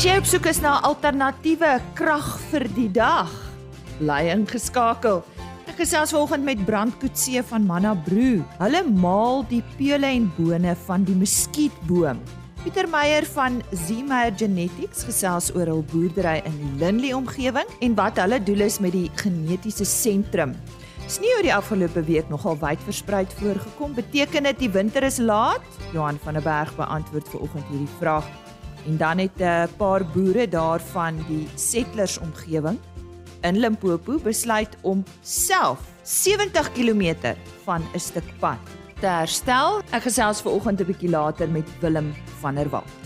As jy op soek is na alternatiewe krag vir die dag, bly ingeskakel. Ek gesels vanoggend met Brandkoetsee van Manna Brew. Hulle maal die peule en bone van die muskietboom. Pieter Meyer van Zemeyer Genetics gesels oor hul boerdery in die Linley omgewing en wat hulle doel is met die genetiese sentrum. Sneeu die afgelope week nogal wyd versprei voorgekom. Beteken dit die winter is laat? Johan van der Berg beantwoord vanoggend hierdie vraag. En dan het 'n uh, paar boere daarvan die settlers omgewing in Limpopo besluit om self 70 km van 'n stuk pad te herstel. Ek gesels ver oggend 'n bietjie later met Willem van der Walt.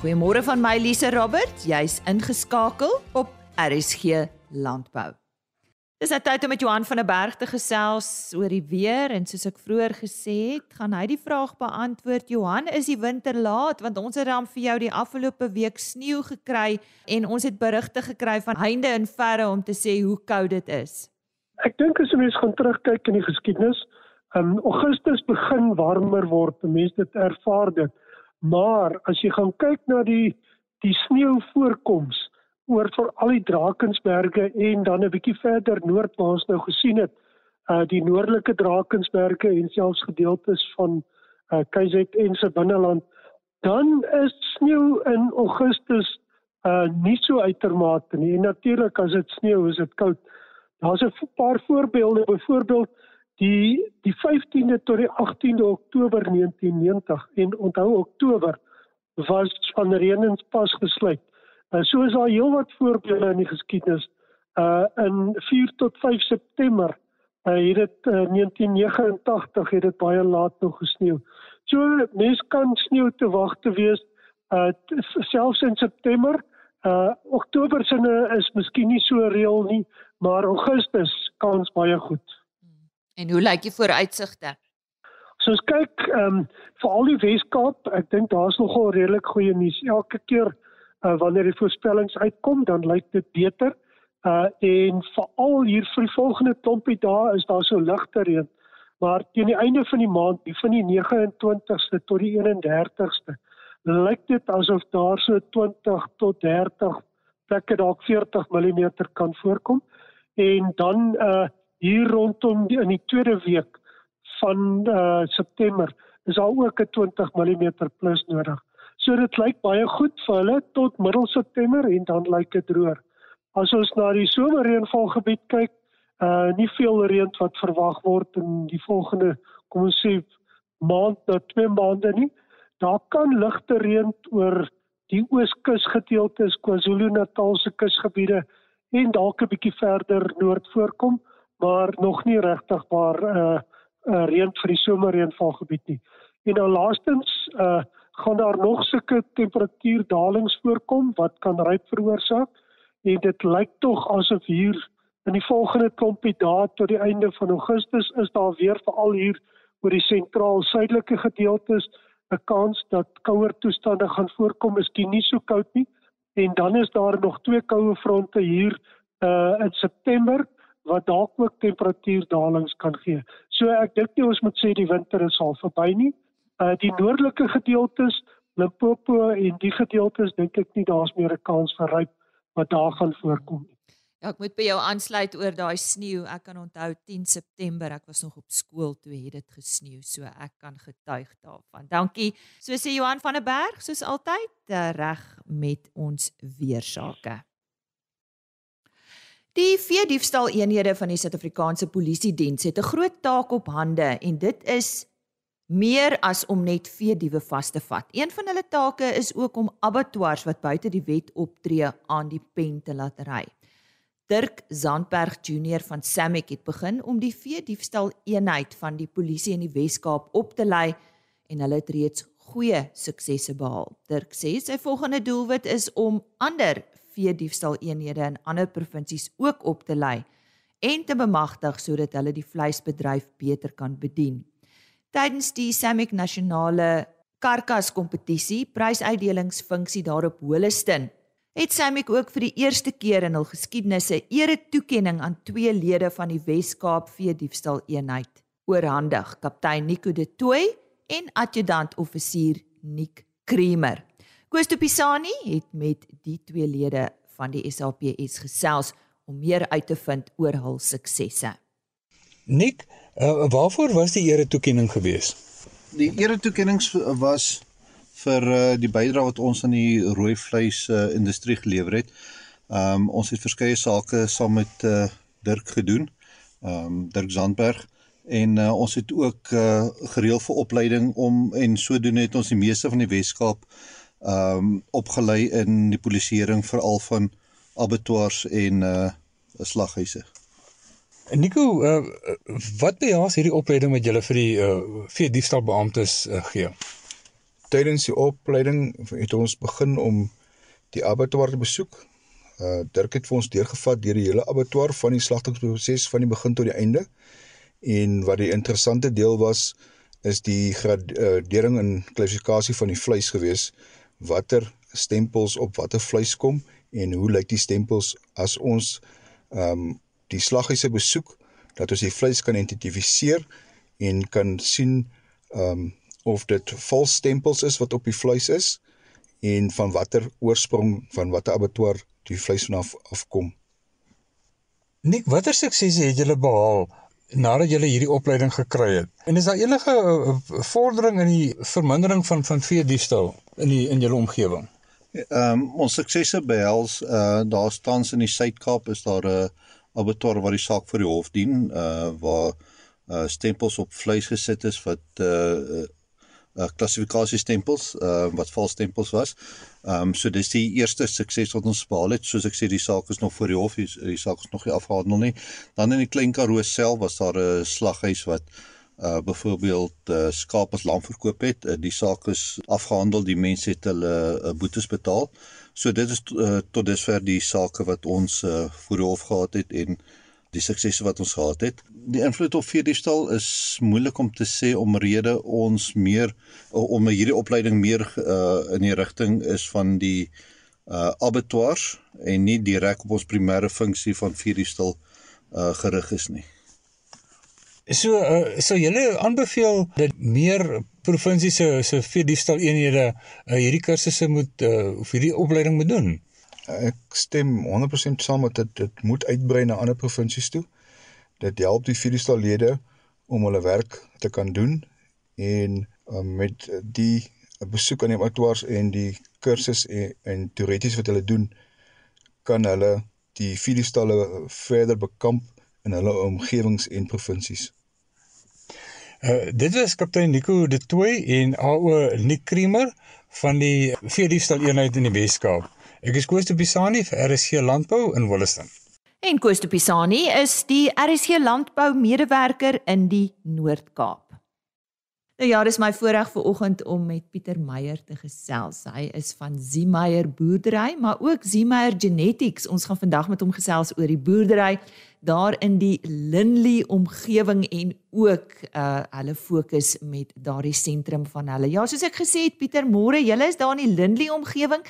Goeiemôre van my Lise Roberts, jy's ingeskakel op RSG Landbou. Dis nou tyd om met Johan van der Berg te gesels oor die weer en soos ek vroeër gesê het, gaan hy die vraag beantwoord. Johan, is die winter laat want ons het dan vir jou die afgelope week sneeu gekry en ons het berigte gekry van heinde en verre om te sê hoe koud dit is. Ek dink as 'n mens gaan terugkyk in die geskiedenis, in um, Augustus begin warmer word, mense dit ervaar dit. Maar as jy gaan kyk na die die sneeuvoorkoms oor vir al die Drakensberge en dan 'n bietjie verder noord waar ons nou gesien het uh die noordelike Drakensberge en selfs gedeeltes van uh KZN se binneland dan is sneeu in Augustus uh nie so uitermate nie. En natuurlik as dit sneeu is dit koud. Daar's 'n paar voorbeelde byvoorbeeld die die 15de tot die 18de Oktober 1990 en onthou Oktober was van reënens pas gesluit Uh, so is daar heelwat voorbeelde in die geskiedenis. Uh in 4 tot 5 September uh het dit uh, 1989 het dit baie laat nog gesneeu. So mense kan sneeu te wag te wees uh selfs in September. Uh Oktober se is miskien nie so reël nie, maar Augustus kans baie goed. En hoe lyk die vooruitsigte? So as kyk ehm um, vir al die Weskaap, ek dink daar's nogal redelik goeie nuus. Elke keer uh, wanneer die voorspellings uitkom, dan lyk dit beter. Uh en veral hier vir die volgende klompie dae is daar so ligte reën. Maar teen die einde van die maand, die van die 29ste tot die 31ste, lyk dit asof daar so 20 tot 30 plekke dalk 40 mm kan voorkom. En dan uh hier rondom die, in die tweede week van uh September is daar ook 'n 20 mm plus nodig. So dit lyk baie goed vir hulle tot middel September en dan lyk dit droër. As ons na die somerreënvalgebied kyk, uh nie veel reën wat verwag word in die volgende kom ons sê maand tot twee maande nie. Daar kan ligte reën oor die ooskus gedeeltes KwaZulu-Natal se kusgebiede en dalk 'n bietjie verder noord voorkom, maar nog nie regtig maar uh, uh reën vir die somerreënvalgebied nie. En dan laastens uh gaan daar nog sulke temperatuurdalings voorkom wat kan ryp veroorsaak? En dit lyk tog asof hier in die volgende klompie dae tot die einde van Augustus is daar weer veral hier oor die sentraal suidelike gedeeltes 'n kans dat kouer toestande gaan voorkom, miskien nie so koud nie? En dan is daar nog twee koue fronte hier uh in September wat dalk ook temperatuurdalings kan gee. So ek dink nie ons moet sê die winter is al verby nie uh die noordelike gedeeltes Limpopo en die gedeeltes dink ek nie daar's meer 'n kans vir ryp wat daar gaan voorkom nie. Ja, ek moet by jou aansluit oor daai sneeu. Ek kan onthou 10 September, ek was nog op skool toe het dit gesneeu, so ek kan getuig daarvan. Dankie. So sê Johan van der Berg, soos altyd, eh, reg met ons weersake. Die vier diefstal eenhede van die Suid-Afrikaanse Polisie Diens het 'n groot taak op hande en dit is meer as om net veediewe vas te vat. Een van hulle take is ook om abattoirs wat buite die wet optree aan die pen te laat ry. Dirk Zandberg Junior van Samick het begin om die veediefstal eenheid van die polisie in die Wes-Kaap op te lei en hulle het reeds goeie suksesse behaal. Dirk sê sy volgende doelwit is om ander veediefstal eenhede in ander provinsies ook op te lei en te bemagtig sodat hulle die vleisbedryf beter kan bedien tydens die Samick nasionale karkas kompetisie prysuitdelingsfunksie daar op Holliston het Samick ook vir die eerste keer in hul geskiedenis 'n ere-toekenning aan twee lede van die Wes-Kaap veediefstal eenheid oorhandig kaptein Nico de Tooi en adjutant offisier Nick Kremer Koos Pisani het met die twee lede van die SAPS gesels om meer uit te vind oor hul suksesse. Nik, uh, waarvoor was die eretoekenning geweest? Die eretoekenning was vir uh, die bydrae wat ons aan die rooi vleis uh, industrie gelewer het. Ehm um, ons het verskeie sake saam met uh, Dirk gedoen. Ehm um, Dirk Zandberg en uh, ons het ook uh, gereël vir opleiding om en sodoende het ons die meeste van die Weskaap ehm um, opgelei in die polisieering veral van abattoirs en uh slaghuise. Nico, uh, wat behels hierdie opleiding wat julle vir die uh vee diefstalbeamptes uh, gee? Tydens die opleiding het ons begin om die abattoir te besoek. Uh Dirk het vir ons deurgevat deur die hele abattoir van die slagtingsproses van die begin tot die einde. En wat die interessante deel was is die gradering en klassifikasie van die vleis gewees. Watter stempels op watter vleis kom en hoe lyk die stempels as ons ehm um, die slaghuise besoek dat ons die vleis kan identifiseer en kan sien ehm um, of dit vals stempels is wat op die vleis is en van watter oorsprong van watter abattoir die vleis vanaf afkom. Nik, watter suksese het julle behaal nadat julle hierdie opleiding gekry het? En is daar enige uh, vordering in die vermindering van van vee diefstal in die in julle omgewing? Ehm um, ons suksese behels uh daar tans in die Suid-Kaap is daar 'n uh, abattoir waar die saak vir die hof dien uh waar uh stempels op vleis gesit is wat uh uh klassifikasiestempels uh wat vals stempels was. Ehm um, so dis die eerste sukses wat ons behaal het. Soos ek sê die saak is nog voor die hof, die, die saak is nog nie afgehandel nie. Dan in die Klein Karoo self was daar 'n slaghuis wat uh byvoorbeeld uh, skaap as lam verkoop het, uh, die saak is afgehandel, die mense het hulle uh, boetes betaal. So dit is uh, tot dusver die sake wat ons uh, voor hof gehad het en die suksese wat ons gehad het. Die invloed op veediefstal is moeilik om te sê omrede ons meer om hierdie opleiding meer uh, in die rigting is van die uh abattoirs en nie direk op ons primêre funksie van veediefstal uh gerig is nie. So uh, so julle aanbeveel dat meer provinsies se se veediefstal eenhede uh, hierdie kursusse moet uh, of hierdie opleiding moet doen. Ek stem 100% saam met dit dit moet uitbrei na ander provinsies toe. Dit help die veediefstallede om hulle werk te kan doen en uh, met die besoek aan die abattoirs en die kursus en, en teoreties wat hulle doen kan hulle die veediefstalle verder bekamp in hulle omgewings en provinsies. Uh, dit is kaptein Nico de Tooi en AO Nick Kremer van die veediefstal eenheid in die Weskaap. Ek is Koos de Pisani vir RSC Landbou in Wolliston. En Koos de Pisani is die RSC Landbou medewerker in die Noord-Kaap. Nou ja, dis my voorreg vir oggend om met Pieter Meyer te gesels. Hy is van Ziemeyer Boerdery, maar ook Ziemeyer Genetics. Ons gaan vandag met hom gesels oor die boerdery daar in die Linley omgewing en ook uh hulle fokus met daardie sentrum van hulle. Ja, soos ek gesê het Pieter, môre, julle is daar in die Linley omgewing.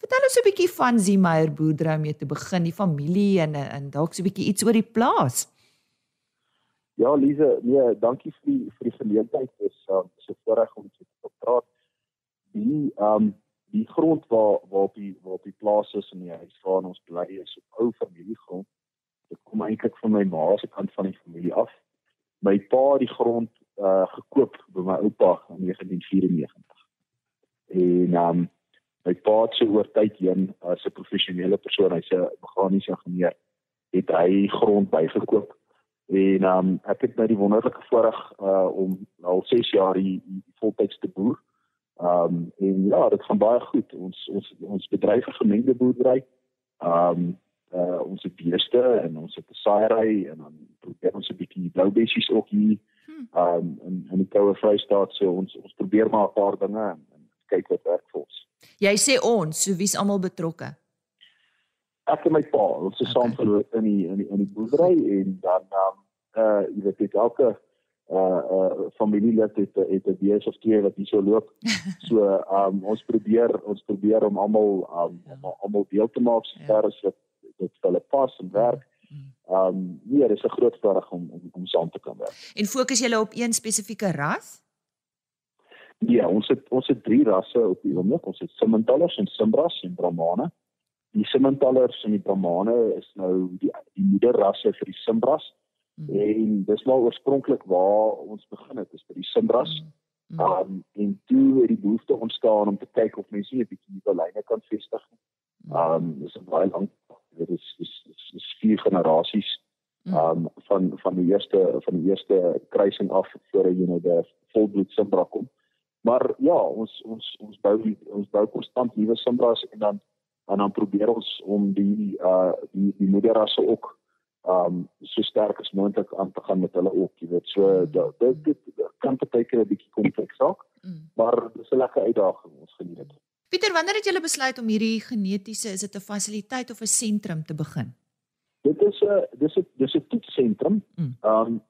Vertel ons 'n bietjie van Ziemeyer boerdery om te begin, die familie en en dalk so 'n bietjie iets oor die plaas. Ja, Lize, nee, dankie vir die vir die geleentheid. Dit is uh, so voorreg om te praat. Die um die grond waar waar op die waar op die plaas is en die huis waar ons bly is op ou familiegrond dit kom eintlik van my ma se kant van die familie af. My pa het die grond uh gekoop by my oupa in 1994. En um my pa het so oor tyd heen as 'n professionele persoon, hy's 'n meganiese ingenieur, het hy grond bygekoop. En um ek het nou die wonderlike voorreg uh om al 6 jaar hier, hier voltyds te boer. Um en ja, dit gaan baie goed. Ons ons ons bedryf is gemengde boerdery. Um uh ons het beeste en ons het 'n saaiery en dan probeer ons 'n bietjie blou bessies ook hier hmm. um in in die koue Vrystaat so ons ons probeer maar 'n paar dinge en, en kyk wat werk vir ons. Jy sê ons, so wie's almal betrokke? Ek en my pa, ons is okay. saam verloop in die in die in die boerdery en dan um uh jy weet dit elke uh uh familie het het het 'n bees of twee wat hier so loop. So um ons probeer ons probeer om almal um ja. almal deel te maak so ver as wat dit vir hulle pas en werk. Ehm um, nee, dis 'n groot voorreg om om om saam te kan werk. En fokus julle op een spesifieke ras? Ja, ons het ons het drie rasse op die oomblik. Ons het Simmentallers en Simbras en Brahmane. Die Simmentallers en die Brahmane is nou die die moederrasse vir die Simbras. Hmm. En dis maar oorspronklik waar ons begin het, is by die Simbras. Hmm. Um en toe het die behoefte ontstaan om te kyk of mense 'n bietjie nuwe lyne kan vestig. Um dis 'n baie lank dit is is is, is vier generasies um van van die eerste van die eerste kruising af voor jy nou die volbloed Simbra kom. Maar ja, ons ons ons bou ons bou konstant nuwe simbras en dan en dan probeer ons om die uh die die moederrasse ook um so sterk as moontlik aan te gaan met hulle ook, jy weet. So dit dit, dit kan partykeer 'n bietjie kompleks raak. Mm. Maar dis 'n lekker uitdaging ons geniet dit. Pieter, wanneer het julle besluit om hierdie genetiese is dit 'n fasiliteit of 'n sentrum te begin? Dit is 'n dis 'n dis 'n toetsentrum. Mm. Um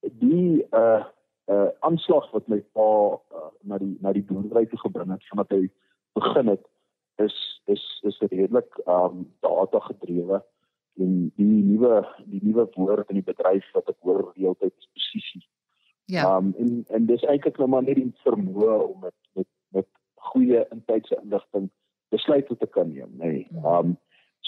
die uh uh aanslag wat my pa uh, na die na die boerdery toe gebring het vandat hy begin het is is is redelik um data gedrewe en die nuwe die nuwe woord in die bedryf wat ek hoor die hele tyd is presisie. Ja. Um en en dis eintlik nou maar net die vermoë om met met met goeie intydse inligting besluite te kan neem, nê. Nee. Um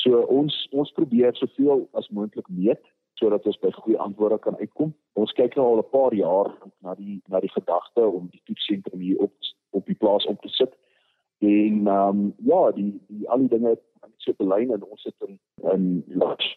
so ons ons probeer soveel as moontlik meet sodat ons by goeie antwoorde kan uitkom. Ons kyk nou al 'n paar jaar na die na die gedagte om die toetsentrum hier op op die plaas op te sit. En ehm um, ja, die die al die dinge het so belyn en ons sit in in laas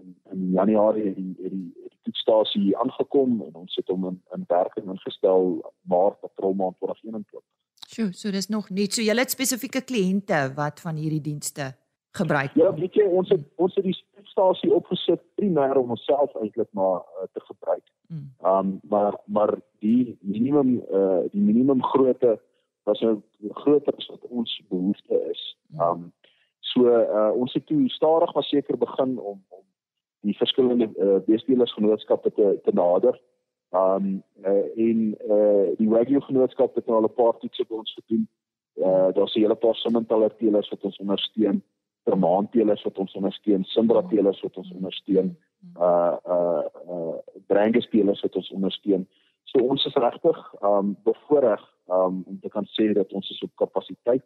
in in Januarie het die het die, die toetsstasie aangekom en ons sit hom in in werking ingestel Maart April maand 2021. Sjoe, so dis nog net so jy het spesifieke kliënte wat van hierdie dienste gebruik. Ja, weet jy, ons het ons het die stasie opgesit primêr om onsself eintlik maar uh, te gebruik. Hmm. Ehm um, maar maar die minimum eh uh, die minimum grootte was nou groter as wat ons behoefte is. Ehm um, so eh uh, ons het toe stadig maar seker begin om om die verskillende eh uh, beestelersgenootskappe te te nader. Ehm um, uh, en eh uh, die Wagyu genootskap het nou al 'n paar toetse by ons gedoen. Eh uh, daar's 'n hele paar simmentaler teelers wat ons ondersteun vermaantelers wat ons ondersteun, simbratelers wat ons ondersteun, uh uh uh brandespelers wat ons ondersteun. So ons is regtig um bevoorreg um om te kan sê dat ons is op kapasiteit.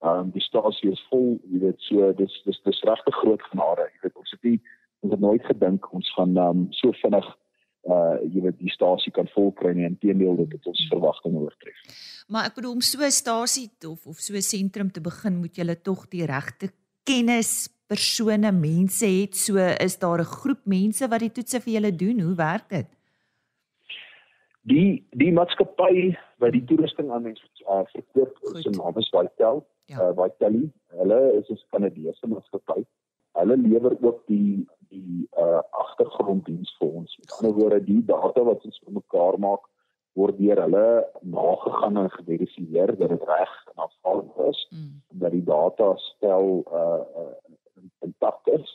Um die stasie is vol, jy weet, so dis dis dis regtig groot genade. Jy weet ons het nie ons het nooit gedink ons gaan um so vinnig uh jy weet die stasie kan vol kry nie inteendeel dit het ons verwagtinge oortref. Maar ek bedoel om so 'n stasie of of so 'n sentrum te begin moet jy tog die regte kennis persone mense het so is daar 'n groep mense wat die toetse vir julle doen hoe werk dit die die maatskappy wat die toerusting aan mense uh, verkoop se naam is Vital ja. uh, Vitali hulle is 'n Kanadese maatskappy. Hulle lewer ook die die uh, agtergronddiens vir ons. Met ander woorde die data wat ons vir mekaar maak word deur hulle nagegaan en geverifieer dat dit reg en aanvaardbaar is. Mm. dat die data stel uh, uh intact is.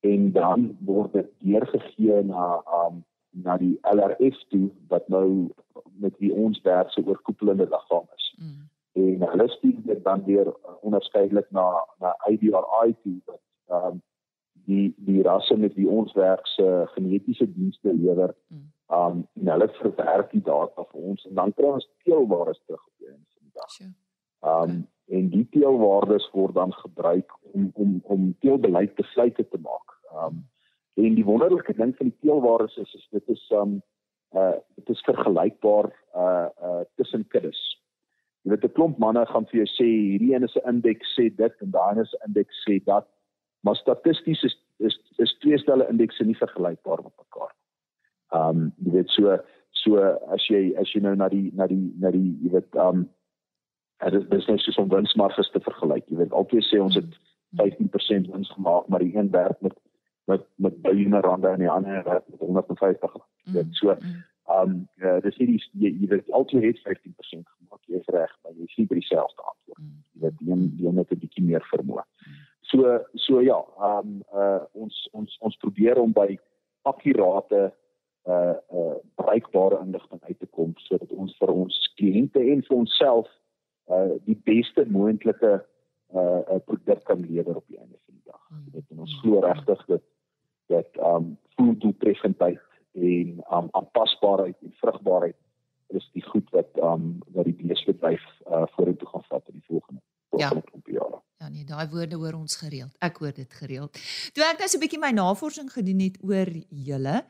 En dan word dit deurgegee na um na die LRF toe wat nou met wie ons werk se oorkoepelende liggaam is. Mm. En hulle stuur dit dan weer onderskeidelik na na IDRI toe wat um die die rasse met wie ons werk se genetiese dienste lewer. Mm um en hulle verwerk die data vir ons en dan kry ons teelwaardes terug op die einde van die dag. Um okay. en die teelwaardes word dan gebruik om om om teelbeleid besluite te maak. Um en die wonderlike ding van die teelwaardes is, is dit is um uh dit is vergelykbaar uh uh tussen kuddes. Jy weet 'n klomp manne gaan vir jou sê hierdie een is 'n indeks sê dit en daai is 'n indeks sê dat maar statisties is is is twee stelle indekse nie vergelykbaar met mekaar um, jy weet so so as jy as jy nou na die na die na die jy weet um, dit is business soos om winsmarges te vergelyk. Jy weet altyd sê ons het 15% wins gemaak, maar die een werk met met met biljoene rande en die ander werk met 150. Jy weet so mm, mm. ehm um, uh, dis nie jy, jy weet altyd het 15% gemaak. Jy is reg, maar jy sien by dieselfde antwoord. Mm, jy weet die een die een het 'n bietjie meer vermoë. So so ja, ehm um, uh, ons ons ons probeer om by akkurate uh uh bereikbare inligting uit te kom sodat ons vir ons kliënte en vir onsself uh die beste moontlike uh 'n produk kan lewer op die einde van die dag. Hmm. Dit en ons glo regtig dat dat um voerdoeltreffendheid en um aanpasbaarheid en vrugbaarheid is die goed wat um wat die beesbedryf uh, vorentoe gaan vat in die volgende ja. volgende ja. klomp jare. Ja nee, daai woorde hoor ons gereeld. Ek hoor dit gereeld. Toe ek nou so 'n bietjie my navorsing gedoen het oor julle,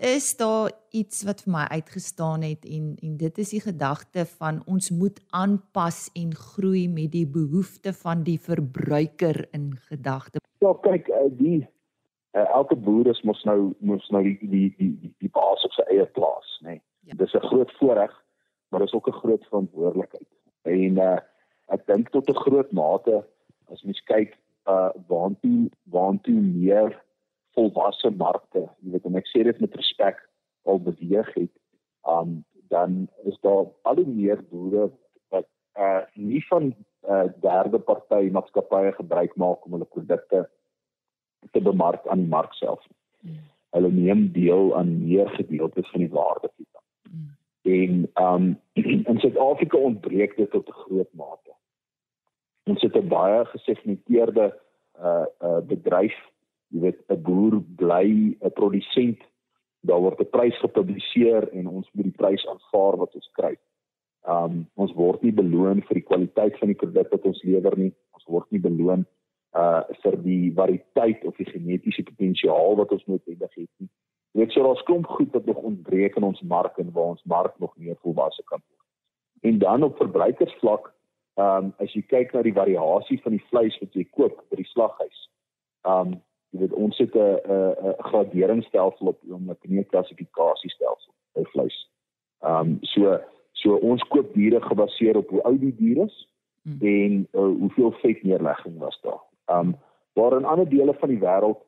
is daar iets wat vir my uitgestaan het en en dit is die gedagte van ons moet aanpas en groei met die behoeftes van die verbruiker in gedagte. Ja, kyk, eh, die uh, elke boer is mos nou mos nou die die die die, die baas op sy eie plaas, nê. Nee. Ja. Dis 'n groot voorreg, maar dis ook 'n groot verantwoordelikheid. En uh ek dink tot 'n groot mate as mens kyk uh waantoe waantoe meer volwasse markte, jy weet en ek sê dit met respek al beweeg het, um dan is daar al hoe meer boere wat uh nie van uh derde party maatskappye gebruik maak om hulle produkte te bemark aan die mark self. Hulle neem deel aan meer gedeeltes van die waarde. Mm. En um in Suid-Afrika ontbreek dit tot 'n groot mate. Ons het 'n baie gesegmenteerde uh uh bedryf jy weet 'n boer bly 'n produsent daar word 'n prys gepubliseer en ons moet die prys aanvaar wat ons kry. Um ons word nie beloon vir die kwaliteit van die produk wat ons lewer nie. Ons word nie beloon uh vir die variëteit of die genetiese potensiaal wat ons noodwendig het nie. Jy weet so daar's klomp goed wat nog ontbreek in ons mark en waar ons mark nog meer volwasse kan word. En dan op verbruikersvlak, um as jy kyk na die variasie van die vleis wat jy koop by die slaghuis. Um jy weet ons het 'n 'n graderingsstelsel op oomblik nie 'n klassifikasiestelsel by vleis. Ehm um, so so ons koop diere gebaseer op hoe oud die dier is hmm. en uh, hoeveel vetneerlegging was daar. Ehm um, waar in ander dele van die wêreld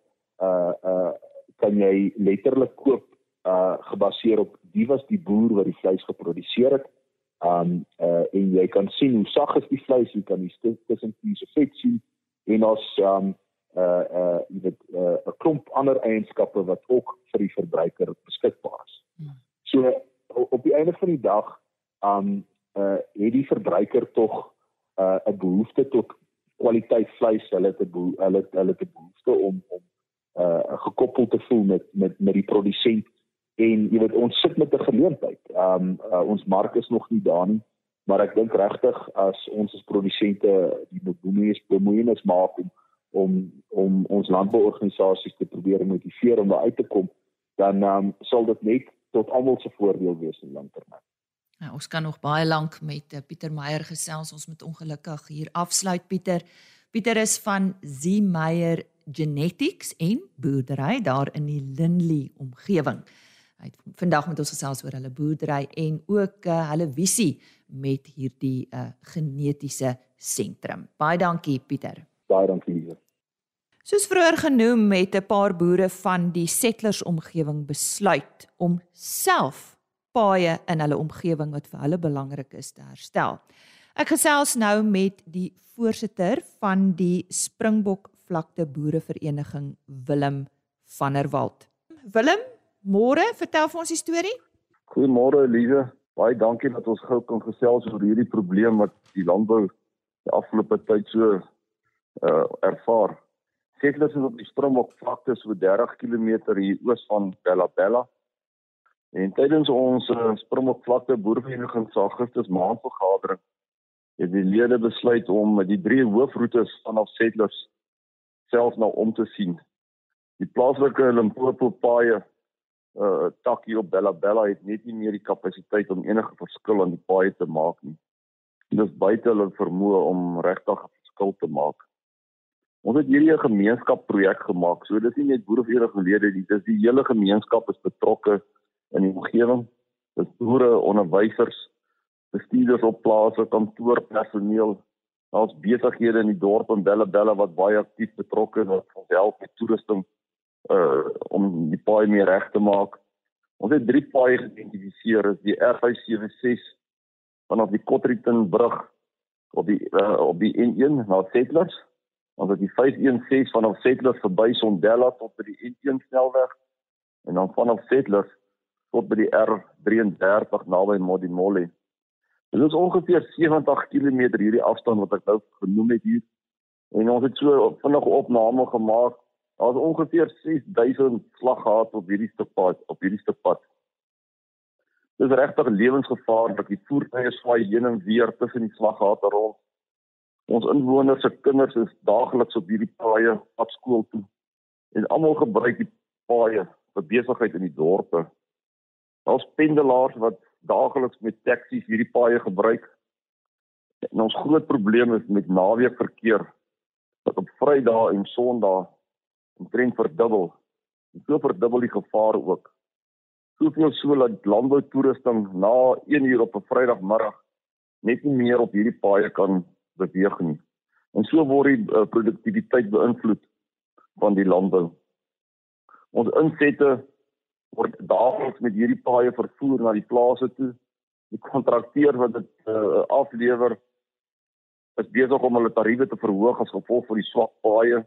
uh uh kan jy letterlik koop uh gebaseer op wie was die boer wat die vleis geproduseer het. Um uh en jy kan sien hoe sag is die vleis, jy kan die stuk tussen die vet sien en ons um uh uh jy weet 'n uh, klomp ander eienskappe wat ook vir die verbruiker beskikbaar is. So op die einde van die dag um uh het die verbruiker tog uh 'n behoefte tot kwaliteit vleis, hulle het 'n hulle hulle 'n behoefte om om uh gekoppel te voel met met met die produsent en jy weet ons sit met 'n geleentheid. Um uh, ons mark is nog nie daar nie, maar ek dink regtig as ons as produsente die bemoeienis bemoeienis maak om om om ons landbouorganisasies te probeer motiveer om daar uit te kom, dan um, sal dit net tot almal se voordeel wees in langtermyn. Ja, ons kan nog baie lank met uh, Pieter Meyer gesels. Ons moet ongelukkig hier afsluit Pieter. Pieter is van Z Meyer Genetics en boerdery daar in die Lindley omgewing. Hy het vandag met ons gesels oor hulle boerdery en ook uh, hulle visie met hierdie uh, genetiese sentrum. Baie dankie Pieter. Baie dankie. Soos vroeër genoem het 'n paar boere van die settlers omgewing besluit om self paaie in hulle omgewing wat vir hulle belangrik is te herstel. Ek gesels nou met die voorsitter van die Springbok vlakte boerevereniging Willem van der Walt. Willem, môre, vertel vir ons die storie. Goeiemôre Elise. Baie dankie dat ons gou kan gesels oor hierdie probleem wat die landbou die afgelope tyd so uh ervaar. Settlers is op die Springbok vlakte so 30 km hier oos van Bella Bella. En tydens ons uh, Springbok vlakte boervereniging se Augustus maand vergadering het die lede besluit om die drie hoofroetes vanaf Settlers self nou om te sien. Die plaaslike Limpopo paaie uh takkie op Bella Bella het net nie meer die kapasiteit om enige verskil aan die paaie te maak nie. Dit is buite hulle vermoë om regtig 'n verskil te maak. Ons het hierdie 'n gemeenskapprojek gemaak. So dis nie net boereverenigingslede nie, dis die hele gemeenskap is betrokke in die omgewing. Boere, onderwysers, bestuurders op plase, kantoorpersoneel, ons besighede in die dorp en belle belle wat baie aktief betrokke is wat ons help met toerusting uh om die paai meer reg te maak. Ons het drie paaie geïdentifiseer, is die R576 vanaf die Kotterton brug op die uh, op die N1 na Settlers Ons het die 516 vanaf Settlers verby Sondela tot by die N1 snelweg en dan vanaf Settlers tot by die R33 naby Modimolle. Dit is ongeveer 70 km hierdie afstand wat ek nou genoem het hier. En ons het so vinnig opname gemaak. Daar's ongeveer 6000 slaggate op hierdie stuk pad, op hierdie stuk pad. Dit is regtig lewensgevaarlik. Die voertuie swaai heen en weer tussen die slaggate rond. Ons inwoners se kinders is daagliks op hierdie paaie pad skool toe. En almal gebruik die paaie vir besigheid in die dorpe. Daar's pendelaars wat daagliks met taksies hierdie paaie gebruik. En ons groot probleem is met naweekverkeer wat op Vrydae en Sondae omtrent verdubbel. En so verdubbel die gevaar ook. Soveel so dat landboutoerusting na 1 uur op 'n Vrydagmiddag net nie meer op hierdie paaie kan beweeg nie. En so word die uh, produktiwiteit beïnvloed van die landbou. Ons insette word daagliks met hierdie paaie vervoer na die plase toe. Die kontrakteur wat dit uh, aflewer is besig om hulle tariewe te verhoog as gevolg van die swak paaie.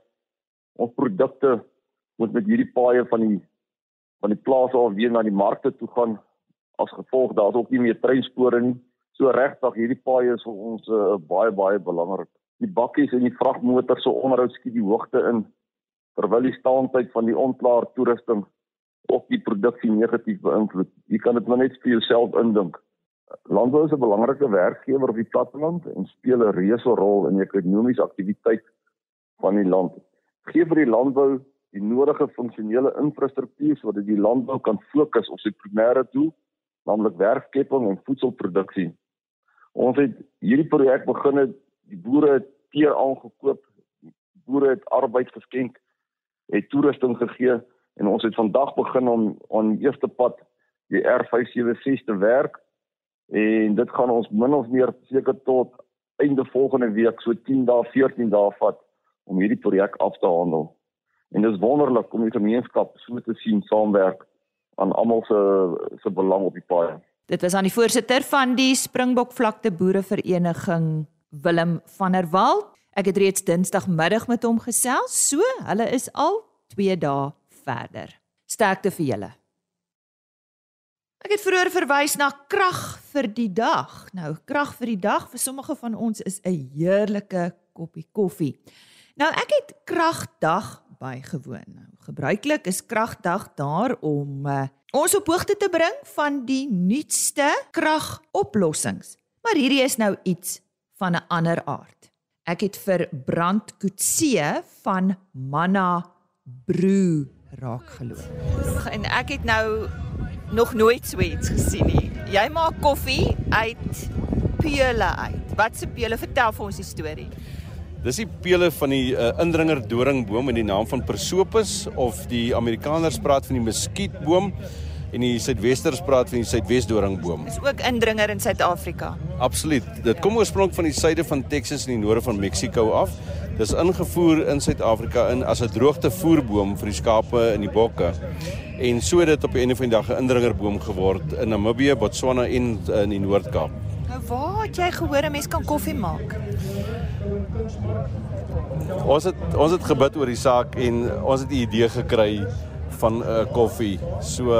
Ons produkte moet met hierdie paaie van die van die plase af weer na die markte toe gaan as gevolg daar's ook nie meer treinspore nie. So regtig hierdie paaie is vir ons uh, baie baie belangrik. Die bakkies en die vragmotors se onderhoud skiet die hoogte in terwyl die staantyd van die onklaar toerusting ook die produksie negatief beïnvloed. Jy kan dit maar net vir jouself indink. Landbou is 'n belangrike werkgewer op die platteland en speel 'n reuse rol in die ekonomiese aktiwiteit van die land. Gee vir die landbou die nodige funksionele infrastruktuur sodat die landbou kan fokus op sy primêre doel, naamlik werkskepping en voedselproduksie. Ons het hierdie projek begin het die boere het teer aangekoop, boere het arbeid geskenk, het toerusting gegee en ons het vandag begin om aan die eerste pad die R576 te werk en dit gaan ons min of meer seker tot einde volgende week so 10 dae 14 dae vat om hierdie projek af te handel. En dit is wonderlik om die gemeenskap so te sien saamwerk aan almal se se belang op die paai. Dit was aan die voorsitter van die Springbok Vlakte Boerevereniging Willem van der Walt. Ek het reeds Dinsdagmiddag met hom gesels, so hulle is al 2 dae verder. Sterkte vir julle. Ek het vroeër verwys na krag vir die dag. Nou, krag vir die dag vir sommige van ons is 'n heerlike koppie koffie. Nou, ek het kragdag bygewoon. Nou, gebruiklik is kragdag daar om uh, ons op hoogte te bring van die nuutste kragoplossings. Maar hierdie is nou iets van 'n ander aard. Ek het vir Brand Kutse van Manna Brew raak geloop. En ek het nou nog nooit so iets gesien nie. Jy maak koffie uit pele uit. Wat se pele? Vertel vir ons die storie. Dis die pele van die uh, indringer doringboom in die naam van Persopus of die Amerikaners praat van die muskietboom en die suidwesters praat van die suidwesdoringboom. Dis ook indringer in Suid-Afrika. Absoluut. Dit kom oorspronklik van die suide van Texas en die noorde van Mexiko af. Dis ingevoer in Suid-Afrika in as 'n droogtevoerboom vir die skape en die bokke. En so het dit op 'n einde van die dag 'n indringerboom geword in Namibië, Botswana en in die Noord-Kaap. Nou waar het jy gehoor 'n mens kan koffie maak? Ons het ons het gebid oor die saak en ons het 'n idee gekry van 'n uh, koffie. So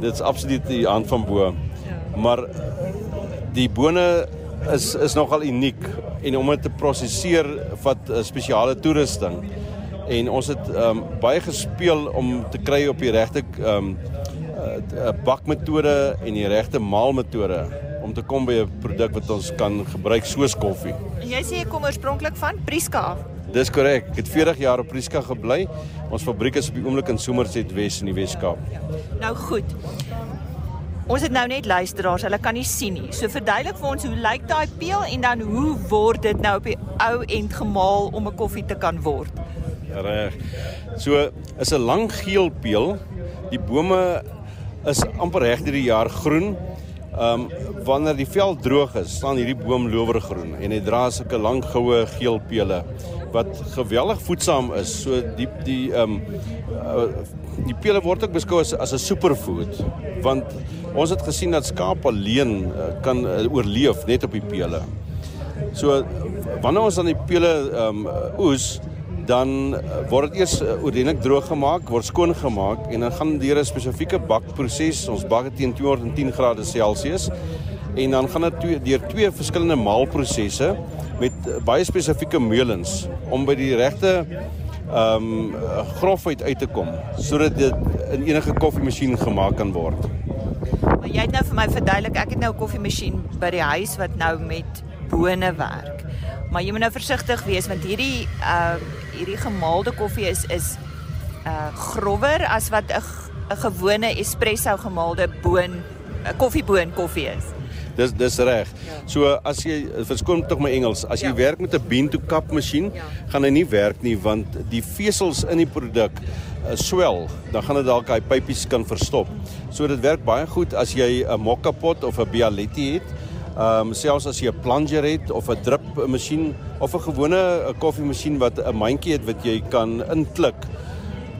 dit's absoluut die hand van bo. Maar die bone is is nogal uniek en om dit te prosesseer vat 'n uh, spesiale toerusting. En ons het um, baie gespeel om te kry op die regte um bakmetode en die regte maalmetode om te kom by 'n produk wat ons kan gebruik soos koffie. En jy sê jy kom oorspronklik van Prieska af. Dis korrek. Ek het 40 jaar op Prieska gebly. Ons fabriek is op die oomblik in Somerset Wes in die Wes-Kaap. Nou goed. Ons het nou net luisteraars, hulle kan nie sien nie. So verduidelik vir ons hoe lyk daai peel en dan hoe word dit nou op die ou end gemaal om 'n koffie te kan word? Reg. So is 'n lang geel peel. Die bome is amper reg deur die jaar groen. Ehm um, wanneer die veld droog is, staan hierdie boom lowergroen en hy dra sulke lang goue geel pele wat geweldig voedsaam is. So die die ehm um, uh, die pele word ook beskou as as 'n superfood want ons het gesien dat skaap alleen uh, kan uh, oorleef net op die pele. So wanneer ons dan die pele ehm um, oes dan word dit eers ordentlik droog gemaak, word skoon gemaak en dan gaan deur 'n spesifieke bakproses. Ons bak dit teen 210 grade Celsius en dan gaan dit deur twee verskillende maalprosesse met baie spesifieke meulens om by die regte ehm um, grofheid uit te kom sodat dit in enige koffiemasjien gemaak kan word. Maar jy het nou vir my verduidelik, ek het nou 'n koffiemasjien by die huis wat nou met bone werk. Maar jy moet nou versigtig wees want hierdie uh hierdie gemaalde koffie is is uh grower as wat 'n 'n gewone espresso gemaalde boon 'n koffieboon koffie is. Dis dis reg. So as jy verskoon tog my Engels, as jy Ja. werk met 'n bean to cup masjien, Ja. gaan hy nie werk nie want die vesels in die produk uh, swel, dan gaan dit dalk hy pypies kan verstop. So dit werk baie goed as jy 'n mokka pot of 'n Bialetti het. Ehm um, selfs as jy 'n plunger het of 'n drip masjien of 'n gewone uh, koffiemasjien wat 'n mandjie het wat jy kan inklik.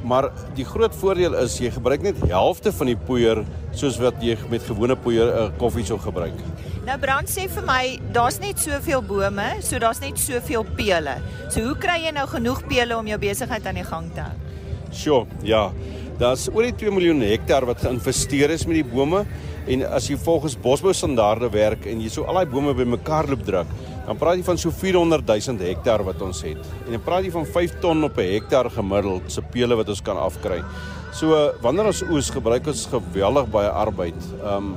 Maar die groot voordeel is jy gebruik net helfte van die poeier soos wat jy met gewone poeier 'n uh, koffie sou gebruik. Nou Brand sê vir my, daar's net soveel bome, so daar's net soveel pele. So hoe kry jy nou genoeg pele om jou besigheid aan die gang te hou? Sjoe, ja. Daar's oor die 2 miljoen hektaar wat geïnvesteer is met die bome en as jy volgens bosbou standaarde werk en jy so al daai bome bymekaar loop druk, dan praat jy van so 400 000 hektaar wat ons het. En dan praat jy van 5 ton op 'n hektaar gemiddeld se pele wat ons kan afkry. So wanneer ons oes, gebruik ons geweldig baie arbeid. Um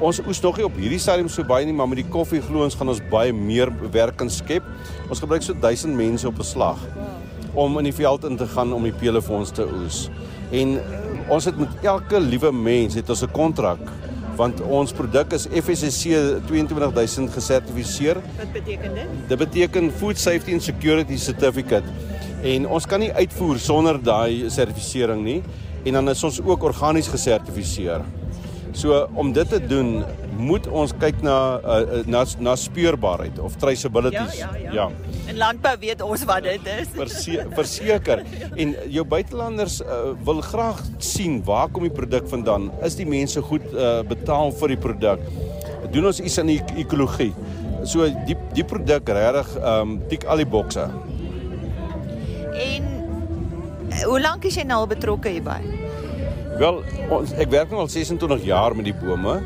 ons oes nog nie op hierdie stadium so baie nie, maar met die koffie glo ons gaan ons baie meer werk kan skep. Ons gebruik so 1000 mense op 'n slag om in die veld in te gaan om die pele vir ons te oes. En uh, ons het met elke liewe mens het ons 'n kontrak want ons produk is FSSC 22000 gesertifiseer. Wat beteken dit? Dit beteken Food Safety and Security Certificate. En ons kan nie uitvoer sonder daai sertifisering nie en dan is ons ook organies gesertifiseer. So om dit te doen, moet ons kyk na uh, na na speurbaarheid of traceability. ja. In landbou weet ons wat dit is. Verse verseker en jou buitelanders uh, wil graag sien waar kom die produk vandaan is die mense goed uh, betaal vir die produk doen ons iets aan die ekologie so die die produk regtig ehm um, tik al die bokse En hoe lank is jy nou al betrokke hierby? Wel ons ek werk nou al 26 jaar met die bome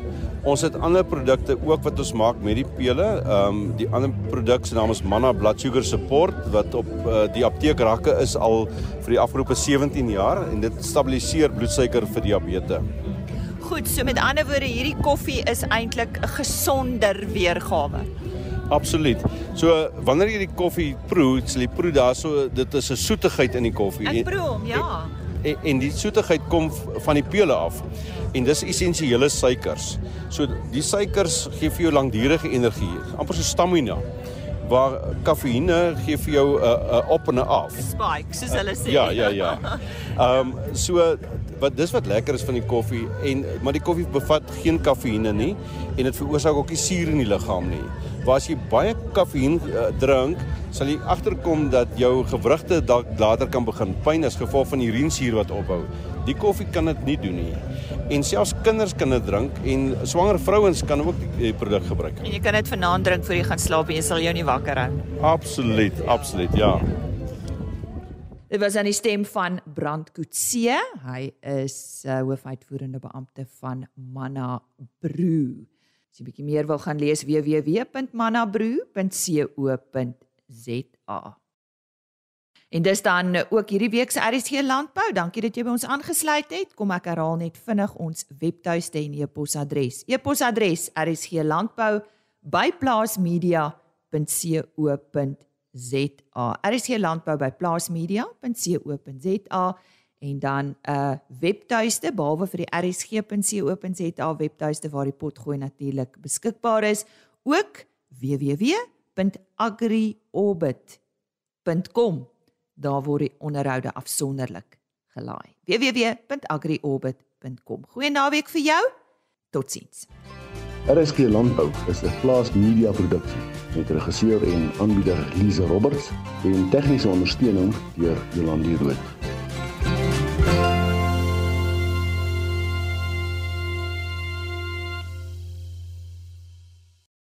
Ons het ander produkte ook wat ons maak met die pele. Ehm um, die ander produk se naam is Manna Blood Sugar Support wat op uh, die apteekrakke is al vir die afgelope 17 jaar en dit stabiliseer bloedsuiker vir diabetes. Goed, so met ander woorde, hierdie koffie is eintlik 'n gesonder weergawe. Absoluut. So wanneer jy die koffie proe, sal jy proe daarso dit is 'n soetigheid in die koffie. Ek proe hom, ja. En, en die soetigheid kom van die pele af. En dis essensiële suikers. So die suikers gee vir jou langdurige energie, amper so stamina. Waar kafeïne gee vir jou 'n uh, 'n op en 'n af. Spike, soos hulle sê. Ja, ja, ja. Ehm um, so wat dis wat lekker is van die koffie en maar die koffie bevat geen kafeïne nie en dit veroorsaak ook nie suur in die liggaam nie. Waar as jy baie kafeïn uh, drink, sal jy agterkom dat jou gewrigte dalk later kan begin pyn as gevolg van die urinesuur wat ophou. Die koffie kan dit nie doen nie. En selfs kinders kan dit drink en swanger vrouens kan ook die, die produk gebruik. En jy kan dit vanaand drink voor jy gaan slaap en jy sal jou nie wakker hou. Absoluut, absoluut, ja. Dit was aan die stem van Brand Kutse. Hy is uh, hoofuitvoerende beampte van Manna Brew. As jy bietjie meer wil gaan lees www.mannabrew.co.za. En dis dan ook hierdie week se RSG Landbou. Dankie dat jy by ons aangesluit het. Kom ek herhaal net vinnig ons webtuiste en e-posadres. E-posadres rsglandbou@plaasmedia.co.za. RSG Landbou by plaasmedia.co.za en dan 'n uh, webtuiste behalwe vir die rsg.co.za webtuiste waar die potgooi natuurlik beskikbaar is, ook www.agriorbit.com. Daar word die onderhoude afsonderlik gelaai. www.agriorbit.com. Goeie naweek vir jou. Totsiens. RSG Landbou is 'n plaas media produksie met regisseur en aanbieder Lize Roberts en tegniese ondersteuning deur Jolande Rooi.